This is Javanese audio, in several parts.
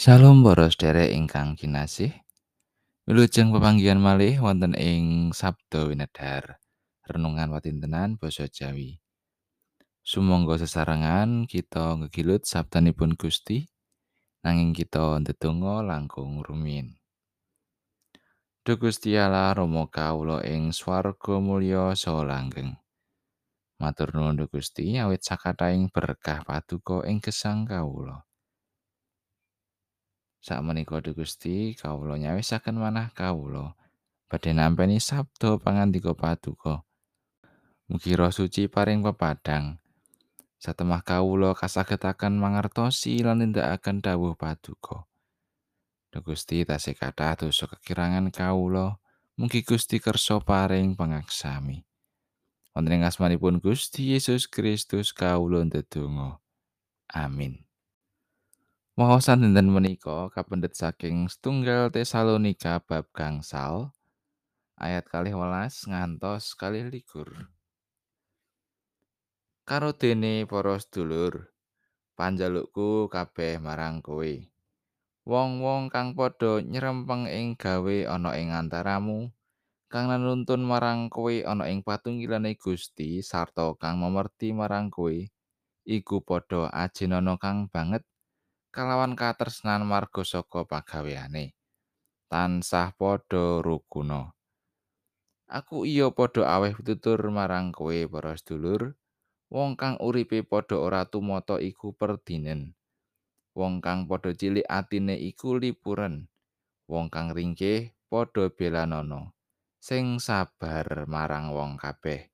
Shalom para sedherek ingkang kinasih. Wilujeng pepanggihan malih wonten ing Sabda Winedhar. Renungan watintenan basa Jawi. Sumangga sesarengan kita ngegilut sabdanipun Gusti nanging kita ndedonga langkung rumiyin. Duh Gusti Allah Rama kawula ing swarga mulya saha langgeng. Matur nuwun Gusti awit sakathahing berkah paduka ing gesang kawula. Sakmenika Duh Gusti, kawula nyawisaken manah kawula badhe nampi sabda pangandika paduka. Mugi Roh Suci paring pepadang. Satemah kawula kasagetaken mangertosi lan nindakaken dawuh paduka. Duh Gusti tasih kathah dosa kekirangan kawula. Mugi Gusti kersa paring pangaksami. Wonten ing asmanipun Gusti Yesus Kristus kawula ndedonga. Amin. Maosan dinten menika kapendet saking setunggal Tesalonika bab gangsal ayat kalih welas ngantos kalih likur. Karo dene para sedulur, panjalukku kabeh marang kowe. Wong-wong kang padha nyerempeng ing gawe ana ing antaramu, kang nuntun marang kowe ana ing patunggilane Gusti sarta kang memerti marang kowe, iku padha ajinana kang banget kalawan katresnan marga saka pagaweane tansah padha rukuna. Aku iya padha aweh pitutur marang kowe para sedulur wong kang uripe padha ora tumata iku perdinen. Wong kang padha cilik atine iku lipuren wong kang ringkih padha belanana sing sabar marang wong kabeh.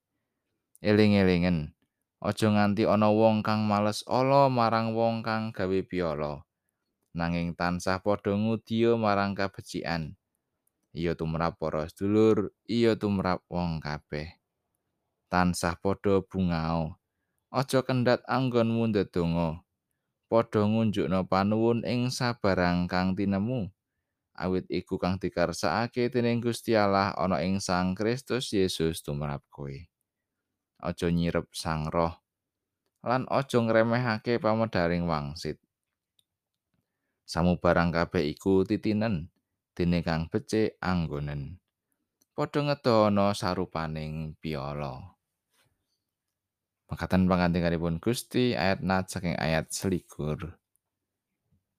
Eling-elingen Aja nganti ana wong kang males ala marang wong kang gawe piala. Nanging tansah padha ngudiya marang kabecikan. Iya tumrap para sedulur, iya tumrap wong kabeh. Tansah padha bungao. Aja kendhat anggonmu ndedonga. Padha ngunjukna panuwun ing sabarang kang tinemu. Awit iku kang dikarsakake dening Gusti Allah ana ing Sang Kristus Yesus tumrap kowe. Aja nyirep sang roh lan aja ngremehake pamedaring wangsit samubarang kabeh iku titinen dene kang becik anggonen padha ngedono sarupaning piala Makatan pangandikanipun Gusti ayat nat saking ayat selikur.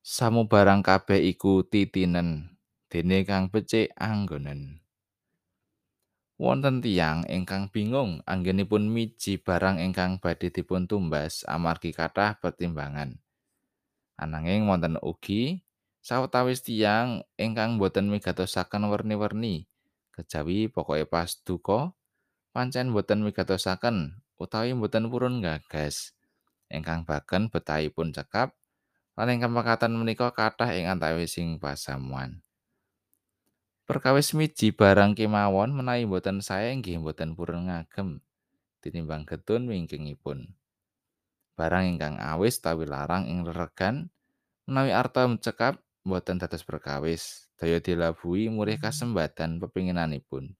Samubarang kabeh iku titinen dene kang becik anggonen. Wonten tiyang ingkang bingung anggenipun miji barang ingkang badhe dipun tumbas amargi kathah pertimbangan. Ananging wonten ugi sawetawis tiyang ingkang boten migatosaken werni-werni kejawi pokoke pas duka pancen boten migatosaken utawi boten purun gagas ingkang baken betahipun cekap lan ingkang mekatan menika kathah ing antawising pasamuan. Perkawis miji barang kemawon menawi boten sae nggih boten purun ngagem tinimbang getun wingkingipun. Barang ingkang awis tawi larang ing reregan menawi arta mencekap boten dados perkawis daya dilabui murih kasembadan pepinginanipun.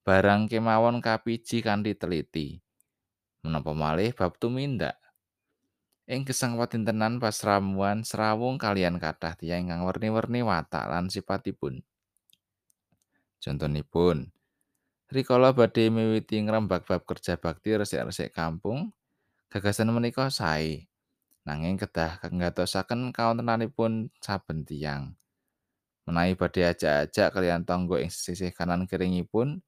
Barang kemawon kapiji kanthi teliti. Menapa malih bab tumindak Ing gesang watintenan pasramuan serawung kalian kathah tiyang ingkang werni-werni watak lan sipatipun. Contonipun, rikala badhe miwiti ngrembak bab kerja bakti resik-resik kampung, gagasan menika sae. Nanging kedah kangatosaken kawontenanipun saben tiyang. Menawi badhe ajak-ajak kalian tangga ing sisih kanan kiringipun,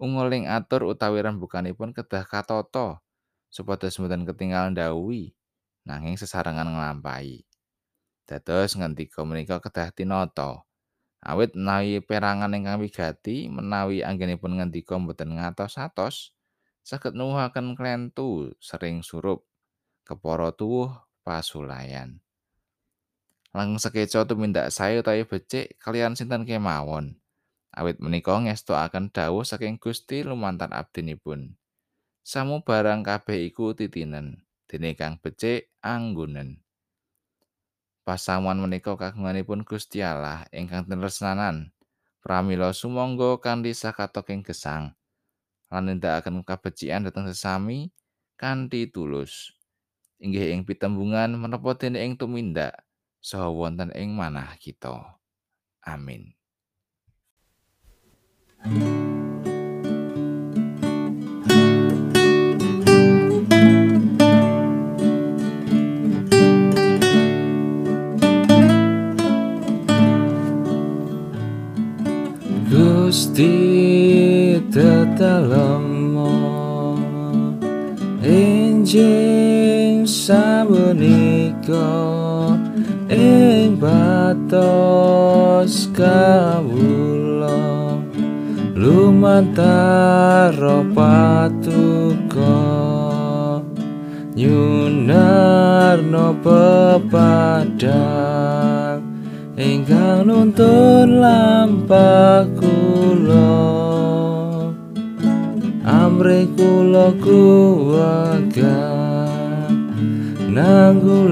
unguling atur utawi rembukanipun kedah katata supados mboten ketinggalan dawuhi nanging sesarengan nglampahi. Dados ngendika menika kedah tinata. Awit menawi perangan ingkang wigati menawi anggenipun ngendika mboten ngatos-atos saged nuwuhaken klentu sering surup kepara tuwuh pasulayan. Lang sekeca tumindak sae utawi becik kalian sinten kemawon. Awit menika ngestoaken dawuh saking Gusti lumantar abdinipun. Samu barang kabeh iku titinen, dene kang becik anggunen. Pasamuan menika kagunganipun Gusti Allah ingkang tresnanan pramila sumangga kanthi sakatoking gesang lan nindakaken kabecikan dhateng sesami kanthi tulus inggih ing pitembungan menapa dene ing tumindak saha wonten ing manah kita. Amin. Gusti tetelemo enjing sabunika ing batos kawula. Lumantar patuko. Nyunarno pepadang ingkang nuntun lampah kula amre kula kuwaga panggung